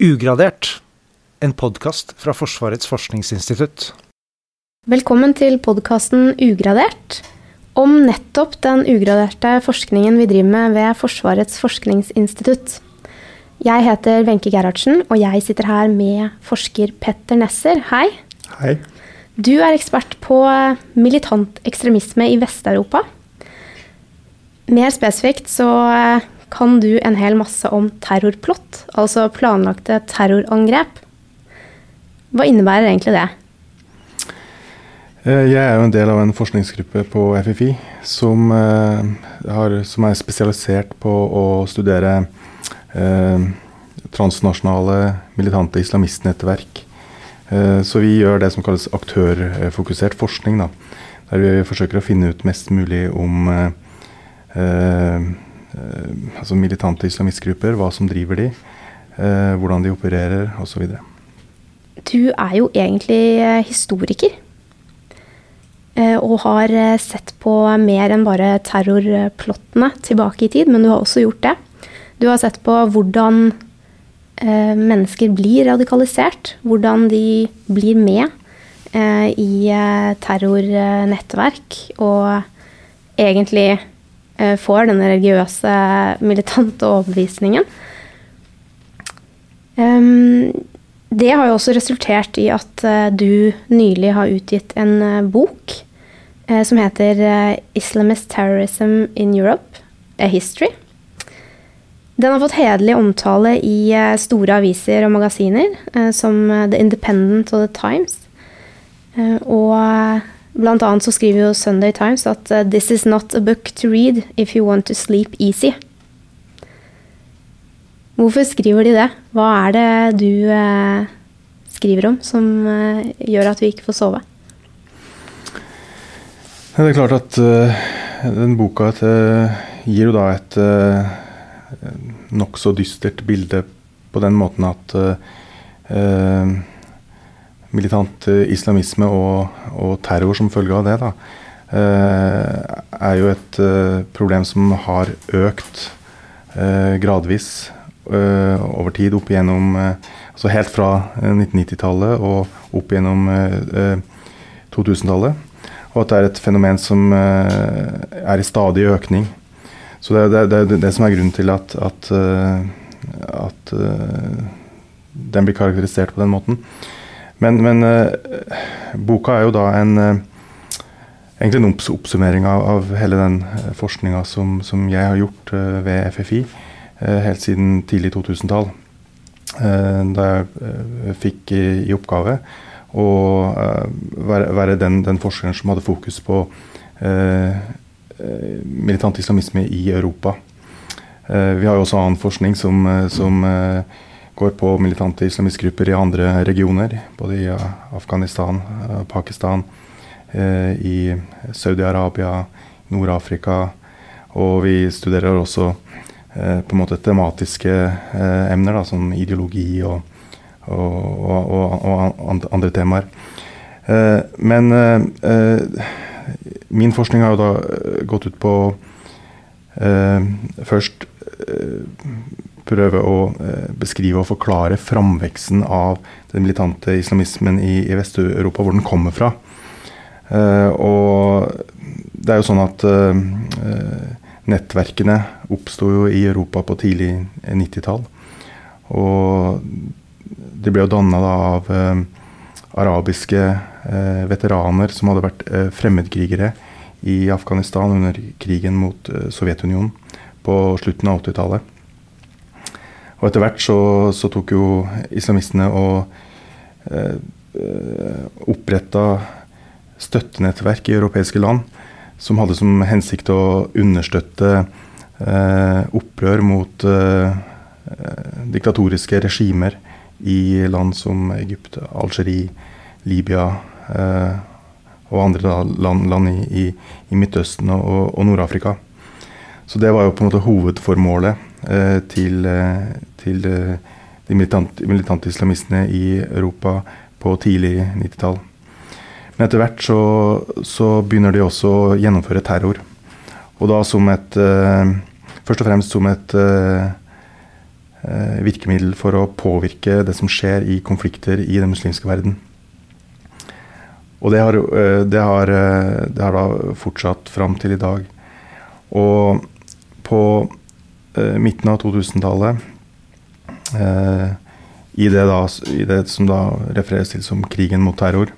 Ugradert, en podkast fra Forsvarets forskningsinstitutt. Velkommen til podkasten Ugradert, om nettopp den ugraderte forskningen vi driver med ved Forsvarets forskningsinstitutt. Jeg heter Wenche Gerhardsen, og jeg sitter her med forsker Petter Nesser. Hei. Hei. Du er ekspert på militant ekstremisme i Vest-Europa. Mer spesifikt så kan du en hel masse om terrorplott, altså planlagte terrorangrep. Hva innebærer egentlig det? Eh, jeg er jo en del av en forskningsgruppe på FFI som, eh, har, som er spesialisert på å studere eh, transnasjonale militante islamistnettverk. Eh, så vi gjør det som kalles aktørfokusert forskning. Da, der vi forsøker å finne ut mest mulig om eh, eh altså militante islamistgrupper, hva som driver de, eh, hvordan de opererer osv. Du er jo egentlig eh, historiker. Og har sett på mer enn bare terrorplottene tilbake i tid, men du har også gjort det. Du har sett på hvordan mennesker blir radikalisert. Hvordan de blir med i terrornettverk. Og egentlig Eh, får denne religiøse, militante overbevisningen. Det har jo også resultert i at eh, du nylig har utgitt en eh, bok som heter 'Islamist Terrorism in Europe A History'. Den har fått hederlig omtale i store aviser og magasiner, som The Independent og The Times. Og Blant annet så skriver jo Sunday Times at uh, 'This is not a book to read if you want to sleep easy'. Hvorfor skriver de det? Hva er det du eh, skriver om som eh, gjør at vi ikke får sove? Det er klart at den boka gir jo da et nokså dystert bilde på den måten at militant eh, islamisme og, og, terror som følge av det, da, eh, er jo et eh, problem som har økt gradvis over tid opp igjennom altså Helt fra 1990-tallet og opp gjennom 2000-tallet. Og at det er et fenomen som er i stadig økning. Så det er det, det, det, som er grunnen til at, at, at den blir karakterisert på den måten. Men, men uh, boka er jo da en uh, egentlig en oppsummering av, av, hele den uh, forskninga som, som, jeg har gjort uh, ved FFI helt siden tidlig 2000-tall. da jeg fikk i, i, oppgave å være, være den, den, forskeren som hadde fokus på militant islamisme i Europa. vi har jo også annen forskning som, som går på militante islamistgrupper i andre regioner. Både i Afghanistan, eh, Pakistan, eh, i Saudi-Arabia, Nord-Afrika. Og vi studerer også eh, på en måte tematiske emner, da, som ideologi og, og, og, og andre temaer. men min forskning har jo da gått ut på først prøve å eh, beskrive og forklare framveksten av den militante islamismen i, i Vest-Europa, hvor den kommer fra. Uh, og det er jo sånn at uh, nettverkene oppsto jo i Europa på tidlig 90-tall. Og de ble jo danna av arabiske veteraner som hadde vært fremmedkrigere i Afghanistan under krigen mot Sovjetunionen på slutten av 80-tallet. Og etter hvert så, så tok jo islamistene og eh, eh oppretta støttenettverk i europeiske land som hadde som hensikt å understøtte eh, opprør mot eh, diktatoriske regimer i land som Egypt, Algerie, Libya eh, og andre land, land i, i, i, Midtøsten og, og Nord-Afrika. Så det var jo på en måte hovedformålet til, eh, til eh, de militante, militante islamistene i Europa på tidlig 90-tall. Men etter hvert så, så, begynner de også å gjennomføre terror. Og da som et eh, Først og fremst som et eh, virkemiddel for å påvirke det som skjer i konflikter i den muslimske verden. Og det har, eh, det har, eh, det har da fortsatt fram til i dag. Og på eh, midten av 2000-tallet, eh, i, i, det som da refereres til som krigen mot terror,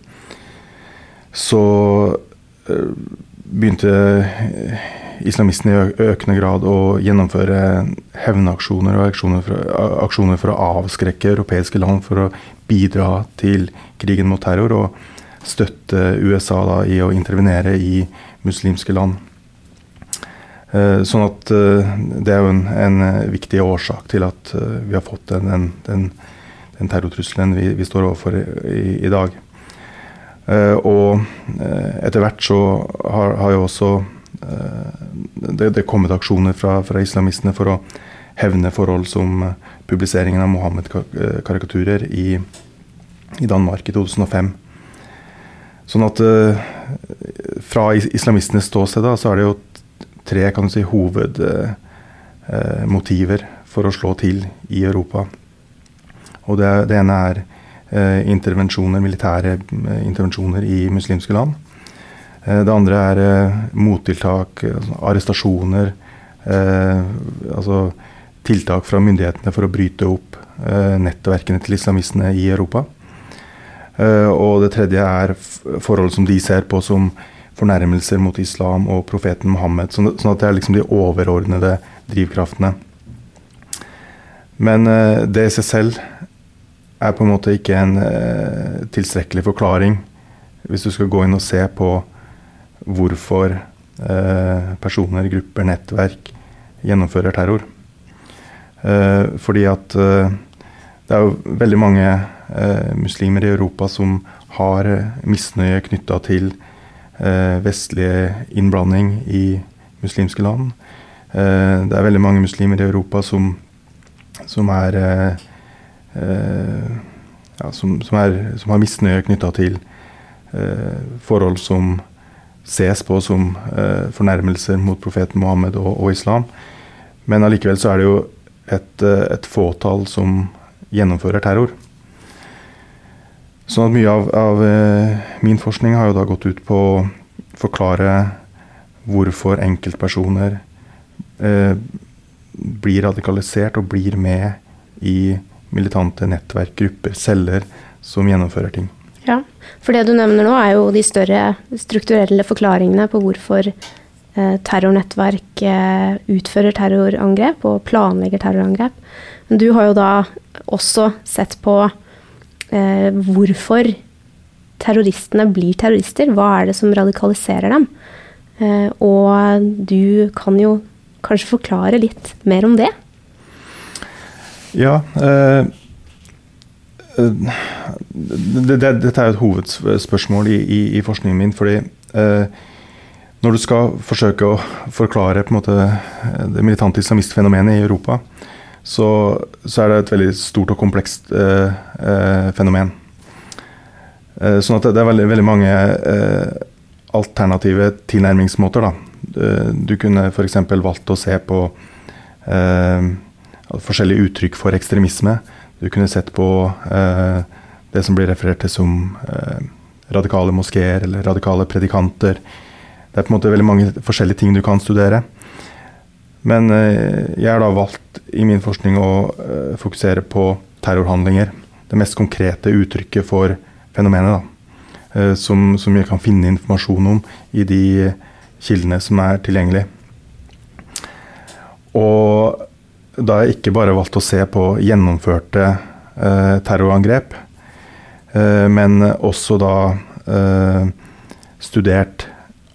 så eh, begynte islamistene i økende grad å gjennomføre hevnaksjoner og aksjoner for, aksjoner for, å avskrekke europeiske land for å bidra til krigen mot terror og støtte USA da, i å intervenere i muslimske land. Eh, sånn at eh, Det er jo en, en, viktig årsak til at eh, vi har fått den, den, den terrortrusselen vi, vi, står overfor i, i dag. Og etter hvert så har, har jo også det, det kommet aksjoner fra, fra, islamistene for å hevne forhold som publiseringen av Mohammed-karikaturer i, i, Danmark i 2005. Sånn at fra islamistenes ståsted da, så er det jo tre kan du si, hovedmotiver for å slå til i Europa. Og det, det ene er eh, intervensjoner, militære eh, intervensjoner i muslimske land. Eh, det andre er mottiltak, altså arrestasjoner. Altså tiltak fra myndighetene for å bryte opp nettverkene til islamistene i Europa. og det tredje er forhold som de ser på som fornærmelser mot islam og profeten Mohammed. Sånn, sånn at det er liksom de overordnede drivkraftene. Men uh, det i seg selv er på en måte ikke en uh, tilstrekkelig forklaring hvis du skal gå inn og se på hvorfor uh, personer, grupper, nettverk gjennomfører terror. fordi at det er jo veldig mange muslimer i Europa som har misnøye knytta til eh, vestlig innblanding i muslimske land. Eh, det er veldig mange muslimer i Europa som, som er eh, ja, som, som, er, som, har misnøye knytta til forhold som ses på som fornærmelser mot profeten Mohammed og, og, islam. Men allikevel så er det jo et, et fåtall som gjennomfører terror. Sånn at mye av, av, eh, min forskning har jo da gått ut på å forklare hvorfor enkeltpersoner eh, blir radikalisert og blir med i militante nettverk, grupper, celler som gjennomfører ting. Ja, for det du nevner nå er jo de større strukturelle forklaringene på hvorfor eh, terrornettverk eh, utfører terrorangrep og planlegger terrorangrep. Men du har jo da også sett på eh, hvorfor terroristene blir terrorister. Hva er det som radikaliserer dem? Eh, og du kan jo kanskje forklare litt mer om det? Ja. Eh, det, det, dette er jo et hovedspørsmål i, i, i forskningen min. fordi eh, når du skal forsøke å forklare måte, det militante islamistfenomenet i Europa, så, så, er det et veldig stort og komplekst eh, eh, fenomen. Eh, sånn at det, det er veldig, veldig mange eh, alternative tilnærmingsmåter. Da. Eh, du kunne f.eks. valgt å se på eh, forskjellige uttrykk for ekstremisme. Du kunne sett på det som blir referert til som radikale moskeer eller radikale predikanter. Det er på en måte veldig mange forskjellige ting du kan studere. Men eh, jeg har da valgt i min forskning å eh, fokusere på terrorhandlinger. Det mest konkrete uttrykket for fenomenet. da, eh, som, som jeg kan finne informasjon om i de kildene som er tilgjengelige. Og da har jeg ikke bare valgt å se på gjennomførte eh, terrorangrep, eh, men også da eh, studert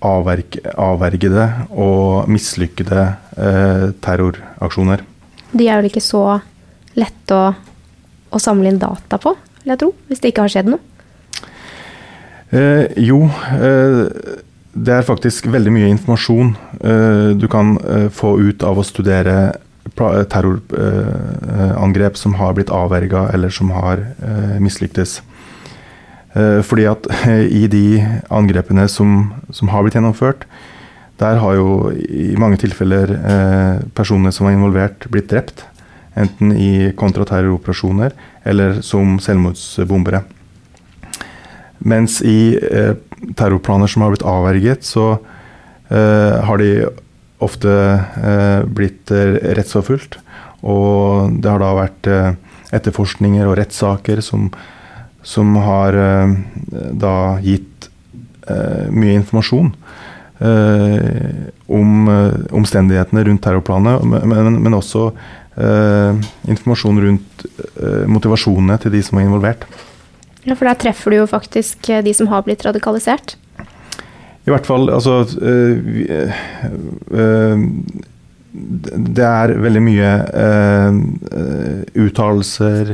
avvergede og mislykkede eh, terroraksjoner. De er vel ikke så lette å, å, samle inn data på, vil jeg tro, hvis det ikke har skjedd noe? Eh, jo, eh, det er faktisk veldig mye informasjon eh, du kan eh, få ut av å studere terrorangrep som har blitt avverga eller som har eh, mislyktes. Eh, fordi at i de angrepene som, som, har blitt gjennomført, der har jo i mange tilfeller eh, personene som var involvert, blitt drept. enten i kontraterroroperasjoner eller som selvmordsbombere. Mens i eh, terrorplaner som har blitt avverget, så eh, har de ofte eh, blitt eh, rettsforfulgt. Og det har da vært eh, etterforskninger og rettssaker som, som har eh, da gitt mye informasjon om omstendighetene rundt terrorplanet, men, men, men også informasjon rundt motivasjonene til de som var involvert. Ja, For der treffer du jo faktisk de som har blitt radikalisert. I hvert fall, altså øh, øh, Det er veldig mye øh, uttalelser,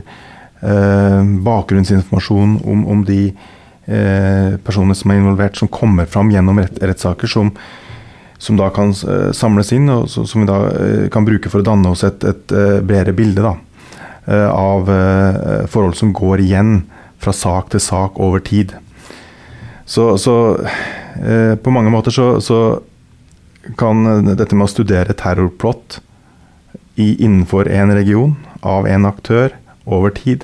bakgrunnsinformasjon om, om de personene som er involvert, som kommer fram gjennom rett, rettssaker, som, som, da kan samles inn, og som vi da kan bruke for å danne oss et, et bredere bilde da, av forhold som går igjen fra sak til sak over tid. Så, så eh, på mange måter så, så, kan dette med å studere terrorplott i, innenfor en region, av en aktør, over tid,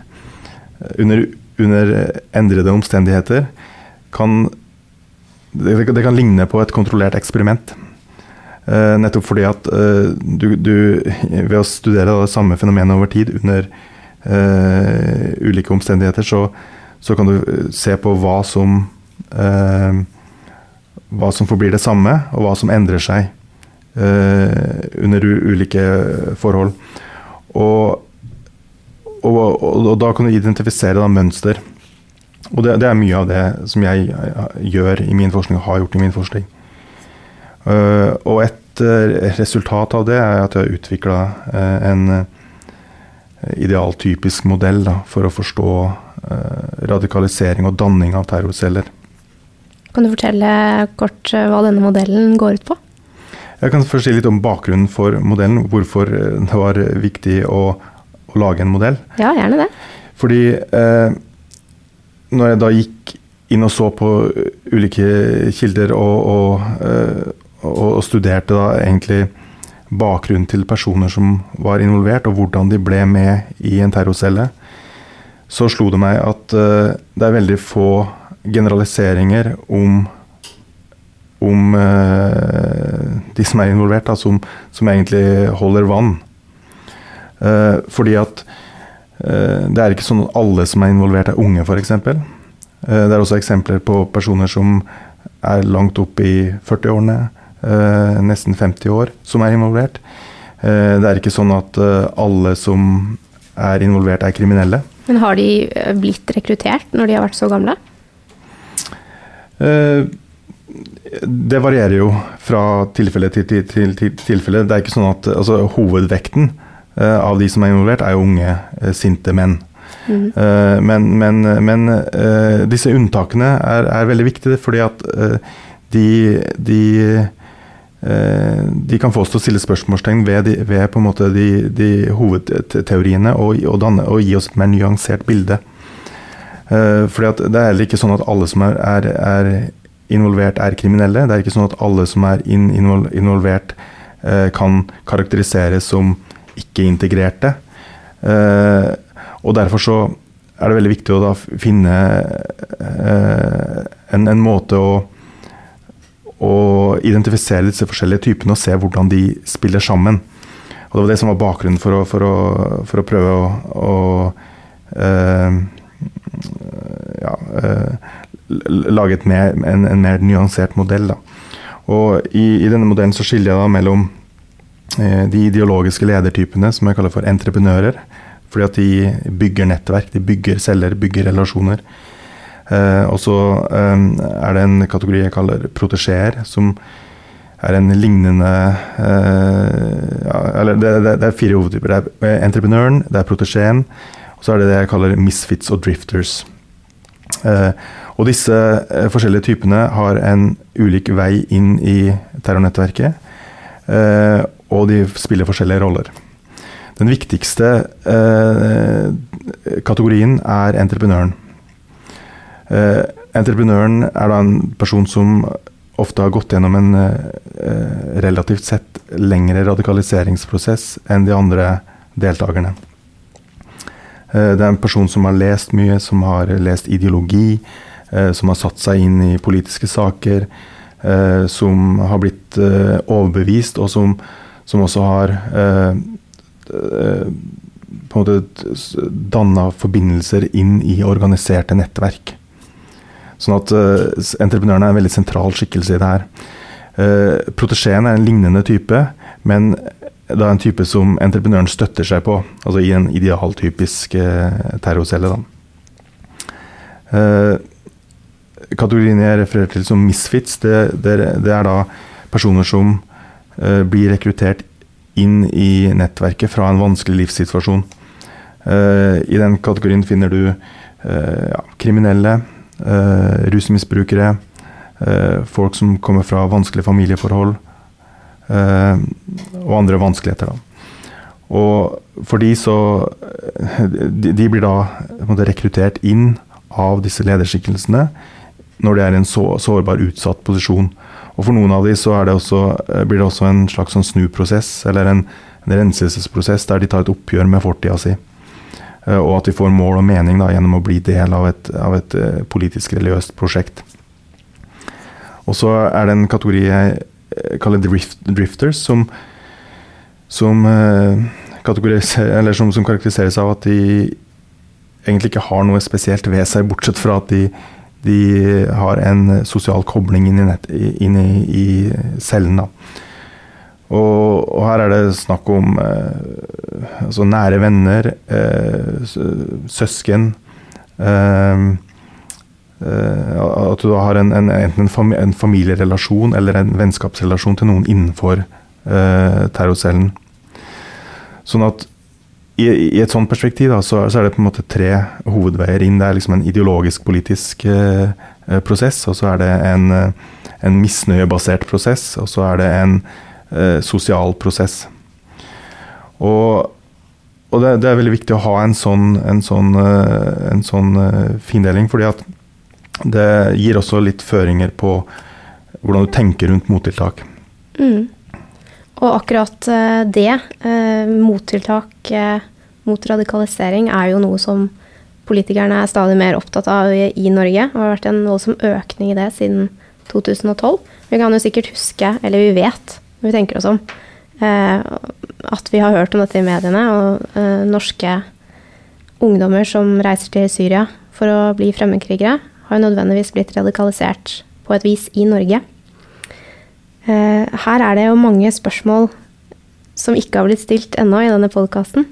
under, under endrede omstendigheter, kan det, det, kan ligne på et kontrollert eksperiment. Eh, nettopp fordi at eh, du, du, ved å studere det samme fenomenet over tid under eh, ulike omstendigheter, så, så, kan du se på hva som eh, hva som forblir det samme, og hva som endrer seg eh, under ulike forhold. Og, og, og, og, da kan du identifisere da, mønster. Og det, det, er mye av det som jeg gjør i min forskning, og har gjort i min forskning. Uh, og et uh, resultat av det er at jeg har utvikla uh, en idealtypisk modell da, for å forstå radikalisering og danning av terrorceller. Kan du fortelle kort eh, hva denne modellen går ut på? Jeg kan først si litt om bakgrunnen for modellen. Hvorfor eh, det var viktig å, å lage en modell. Ja, gjerne det. Fordi eh, når jeg da gikk inn og så på ulike kilder og, og, eh, og, og studerte da egentlig bakgrunnen til personer som var involvert, og hvordan de ble med i en terrorcelle, så slo det meg at uh, det er veldig få generaliseringer om om uh, de som er involvert, da, som, som, egentlig holder vann. Uh, fordi at uh, det er ikke sånn at alle som er involvert, er unge, f.eks. Uh, det er også eksempler på personer som er langt opp i 40-årene, nesten 50 år, som er involvert. det er ikke sånn at alle som er involvert, er kriminelle. Men har de blitt rekruttert når de har vært så gamle? Eh, det varierer jo fra tilfelle til, til, til, til, tilfelle. Det er ikke sånn at altså, Hovedvekten uh, av de som er involvert, er jo unge, uh, sinte menn. Mm. Men, men, men disse unntakene er, er, veldig viktige, fordi at de, de, de kan få oss til å stille spørsmålstegn ved, de, ved på en måte de, de hovedteoriene og, og, danne, og, gi oss et mer nyansert bilde. Uh, fordi det er heller ikke sånn at alle som er, er, er, involvert, er kriminelle. Det er ikke sånn at alle som er in, involvert, uh, kan karakteriseres som ikke-integrerte. Uh, og derfor så er det veldig viktig å da finne en, en, måte å, å identifisere disse forskjellige typene og se hvordan de spiller sammen. Og Det var det som var bakgrunnen for å, for å, for å prøve å, å ja, øh, lage mer, en, en, mer nyansert modell. Da. Og i, i, denne modellen så skiller jeg da mellom eh, de ideologiske ledertypene som jeg kaller for entreprenører. Fordi at de bygger nettverk, de bygger celler, bygger relasjoner. Eh, og så eh, er det en kategori jeg kaller protesjeer, som er en lignende eh, Eller det, er fire hovedtyper. Det er entreprenøren, det er protesjeen, og så er det det jeg kaller misfits og drifters. Eh, og disse eh, forskjellige typene har en ulik vei inn i terrornettverket. Eh, og de spiller forskjellige roller. Den viktigste kategorien er entreprenøren. entreprenøren er da en person som ofte har gått gjennom en relativt sett lengre radikaliseringsprosess enn de andre deltakerne. Eh, det er en person som har lest mye, som har lest ideologi, eh, som har satt seg inn i politiske saker, eh, som har blitt overbevist, og som, som også har på en måte danna forbindelser inn i organiserte nettverk. Sånn at entreprenørene er en veldig sentral skikkelse i det her. Eh, Protesjeen er en lignende type, men det er en type som entreprenøren støtter seg på, altså i en idealtypisk eh, terrorcelle. eh, kategorien jeg refererer til som misfits, det, det, det er da personer som blir rekruttert inn i nettverket fra en vanskelig livssituasjon. I den kategorien finner du ja, kriminelle, rusmisbrukere, Eh, folk som kommer fra vanskelige familieforhold eh, og andre vanskeligheter. Da. Og for de så De, blir da rekruttert inn av disse lederskikkelsene når de er i en så, sårbar, utsatt posisjon. Og for noen av de så det også, eh, blir det også en slags sånn snuprosess, eller en, en, renselsesprosess, der de tar et oppgjør med fortida si. Og at de får mål og mening da, gjennom å bli del av et, av et politisk religiøst prosjekt. Og så er det en kategori jeg eh, kaller drift, drifters, som, som, eh, som, som, karakteriseres av at de egentlig ikke har noe spesielt ved seg, bortsett fra at de, de har en sosial kobling inn i, nett, inn i, i cellen. Og, og, her er det snakk om eh, altså nære venner, eh, søsken. Eh, Eh, at du har en, en, enten en, familierelasjon eller en vennskapsrelasjon til noen innenfor uh, terrorcellen. Sånn at i, i et sånt perspektiv da, så, så, er det på en måte tre hovedveier inn. Det er liksom en ideologisk politisk eh, prosess, og så er det en, en misnøyebasert prosess, og så er det en eh, sosial prosess. Og, og det, det, er veldig viktig å ha en sånn, en sånn, en sånn findeling, fordi at det gir også litt føringer på hvordan du tenker rundt mottiltak. Mm. Og akkurat eh, det, eh, mottiltak eh, mot radikalisering, er jo noe som politikerne er stadig mer opptatt av i Norge. Det har vært en voldsom økning i det siden 2012. Vi kan jo sikkert huske, eller vi vet, når vi tenker oss om, at vi har hørt om dette i mediene, og norske ungdommer som reiser til Syria for å bli fremmedkrigere, har jo nødvendigvis blitt radikalisert på et vis i Norge. Eh, her er det jo mange spørsmål som ikke har blitt stilt ennå i denne podkasten.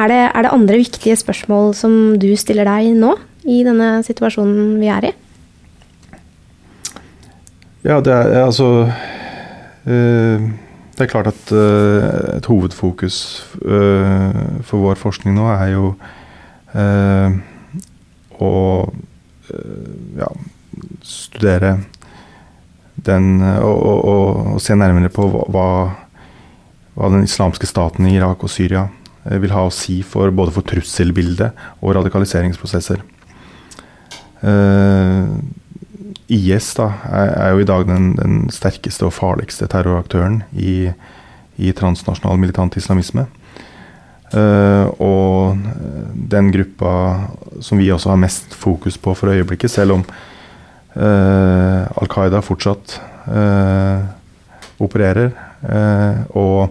Er, er, det andre viktige spørsmål som du stiller deg nå, i denne situasjonen vi er i? Ja, det er altså øh, Det er klart at øh, et hovedfokus øh, for vår forskning nå er jo å ja, studere den eh, og, og, og, se nærmere på hva, hva, den islamske staten i Irak og Syria eh, vil ha å si for både for trusselbildet og radikaliseringsprosesser. Uh, IS da, er, er, jo i dag den, den sterkeste og farligste terroraktøren i, i transnasjonal militant islamisme. Uh, og den gruppa som vi også har mest fokus på for øyeblikket, selv om Al Qaida fortsatt uh, opererer. og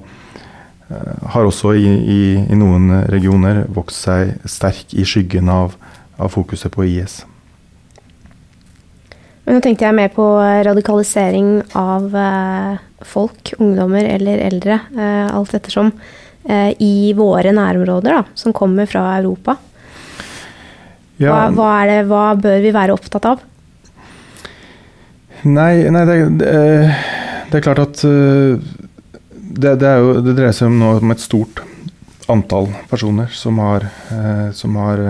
har også i, i, i, noen regioner vokst seg sterk i skyggen av, av fokuset på IS. Men nå tenkte jeg mer på radikalisering av folk, ungdommer eller eldre, alt ettersom. Eh, i våre nærområder, da, som kommer fra Europa. Ja. Hva, hva, det, hva, bør vi være opptatt av? Nei, nei det, det, det, er klart at det, det, jo, det, dreier seg om, om et stort antall personer som har, eh, som har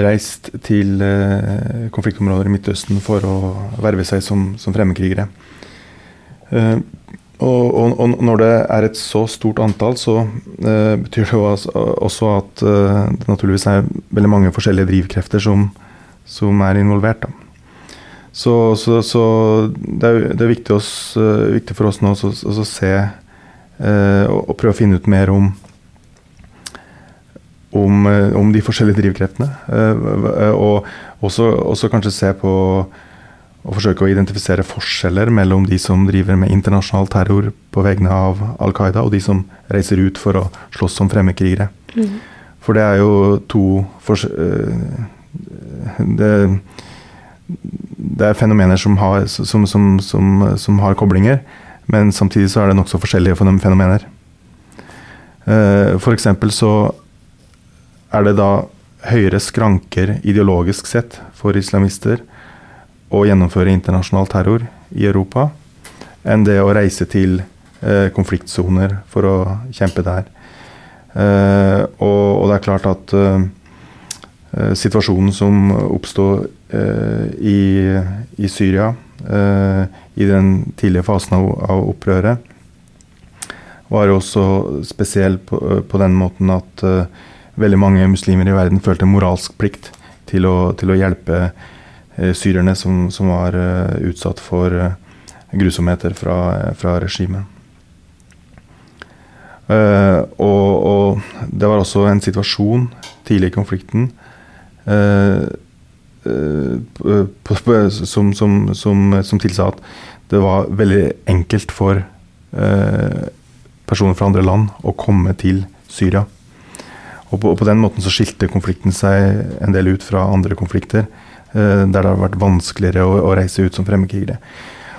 reist til konfliktområder i Midtøsten for å verve seg som, som fremmedkrigere. Og, og, og, når det er et så stort antall, så uh, betyr det jo også at uh, det naturligvis er veldig mange forskjellige drivkrefter som, som er involvert. Da. Så, så, så det, er, det, er, viktig, oss, uh, viktig, for oss nå å se eh, og, og prøve å finne ut mer om om, eh, om de forskjellige drivkreftene. Eh, og også, også kanskje se på og forsøke å identifisere forskjeller mellom de som driver med internasjonal terror på vegne av Al Qaida, og de som reiser ut for å slåss som fremmedkrigere. Mm. For det er jo to det, det, er fenomener som har, som, som, som har, koblinger, men samtidig så er det nokså forskjellige fenomener. For eksempel så er det da høyere skranker ideologisk sett for islamister å gjennomføre internasjonal terror i Europa enn det å reise til eh, konfliktsoner for å kjempe der. Eh, og, det er klart at eh, eh situasjonen som oppstod eh, i, i, Syria eh, i den tidlige fasen av, av, opprøret, var også spesiell på, på den måten at veldig mange muslimer i verden følte moralsk plikt til å, til å hjelpe eh, syrerne som, som var uh, utsatt for uh, grusomheter fra, fra regimet. Uh, og, og, det var også en situasjon tidlig i konflikten som, som, som, som, tilsa at det var veldig enkelt for personer fra andre land å komme til Syria. Og på, på, den måten så skilte konflikten seg en del ut fra andre konflikter, eh, der det har vært vanskeligere å, å reise ut som fremmedkrigere.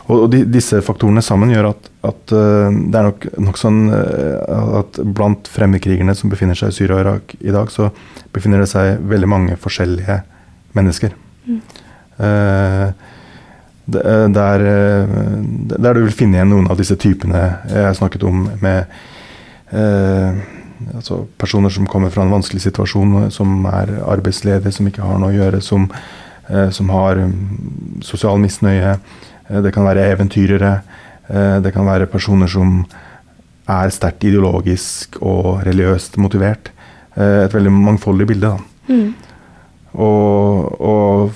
Og, og de, disse faktorene sammen gjør at, at uh, det er nok, nok sånn uh, at blant fremmedkrigerne som befinner seg i Syria og Irak i dag, så befinner det seg veldig mange forskjellige mennesker. Mm. Uh, der, der, du vil finne igjen noen av disse typene jeg har snakket om med altså personer som kommer fra en vanskelig situasjon, som er arbeidsledige, som ikke har noe å gjøre, som, eh, som har um, sosial misnøye. Eh, det kan være eventyrere. Eh, det kan være personer som er sterkt ideologisk og religiøst motivert. Eh, et veldig mangfoldig bilde. da. Mm. Og, og,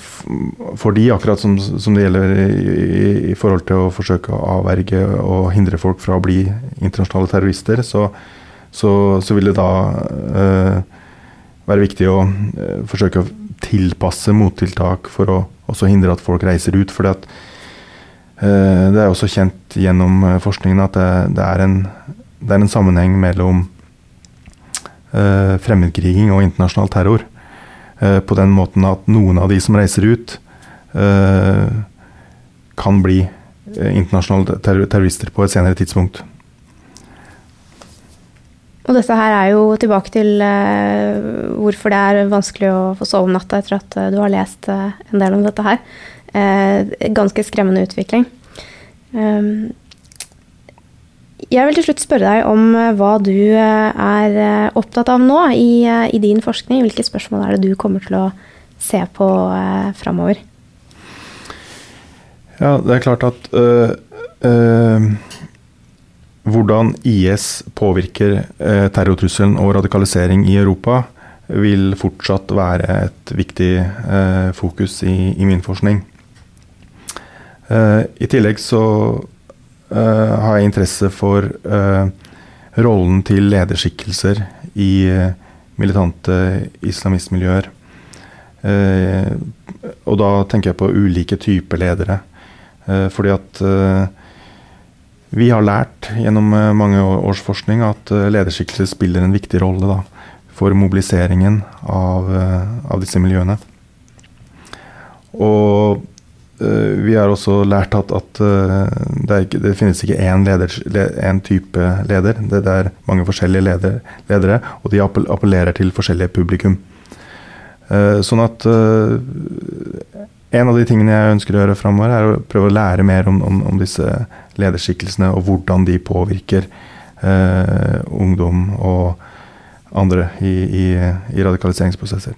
for de, akkurat som, som det gjelder i, i, forhold til å forsøke å avverge og hindre folk fra å bli internasjonale terrorister, så, så, så vil det da eh, være viktig å eh, forsøke å tilpasse mottiltak for å også hindre at folk reiser ut. For eh, det er også kjent gjennom eh, forskningen at det, det, er, en, det er, en, sammenheng mellom eh, fremmedkriging og internasjonal terror. Eh, på den måten at noen av de som reiser ut, kan bli internasjonale terrorister på et senere tidspunkt. Og dette her er jo tilbake til hvorfor det er vanskelig å få sove om natta etter at du har lest en del om dette her. ganske skremmende utvikling. Um, jeg vil til slutt spørre deg om hva du er opptatt av nå i, i, din forskning. Hvilke spørsmål er det du kommer til å se på eh, framover? Ja, det er klart at hvordan IS påvirker øh, terrortrusselen og radikalisering i Europa, vil fortsatt være et viktig eh, fokus i, i, min forskning. Uh, I tillegg så eh, har jeg interesse for eh, rollen til lederskikkelser i eh, militante islamistmiljøer. og da tenker jeg på ulike typer ledere. fordi at vi har lært gjennom eh, mange års forskning at lederskikkelser lederskikkelse spiller en viktig rolle da, for mobiliseringen av, eh, av, disse miljøene. Og vi har også lært at, at uh, det, ikke, det, finnes ikke én, leder, én type leder. Det, det, er mange forskjellige leder, ledere, og de appellerer til forskjellige publikum. Uh, sånn at en av de tingene jeg ønsker å gjøre framover, er å prøve å lære mer om, om, om disse lederskikkelsene, og hvordan de påvirker eh, ungdom og andre i, i, i, radikaliseringsprosesser.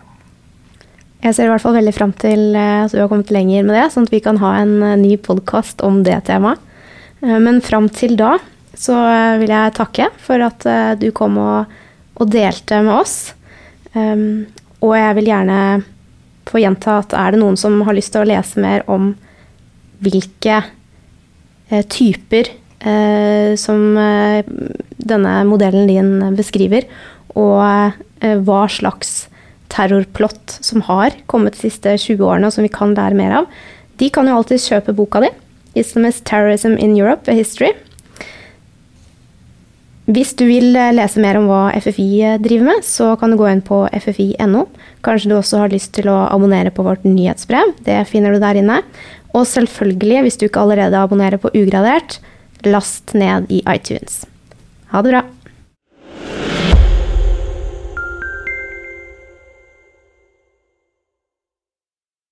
Jeg ser i hvert fall veldig fram til eh, at du har kommet lenger med det, sånn at vi kan ha en eh, ny podkast om det temaet. Eh, men fram til da så vil jeg takke for at du kom og, og delte med oss. Um, og jeg vil gjerne få gjenta at er det noen som har lyst til å lese mer om hvilke eh, typer eh, som eh, denne modellen din beskriver, og hva slags terrorplott som har kommet de siste 20 årene, og som vi kan lære mer av, de kan jo alltid kjøpe boka di. 'Islamist Terrorism in Europe, a History'. Hvis du vil eh, lese mer om hva FFI eh, driver med, så kan du gå inn på ffi.no. Kanskje du også har lyst til å abonnere på vårt nyhetsbrev. Det finner du der inne. Og selvfølgelig, hvis du ikke allerede abonnerer på Ugradert, last ned i iTunes. Ha det bra.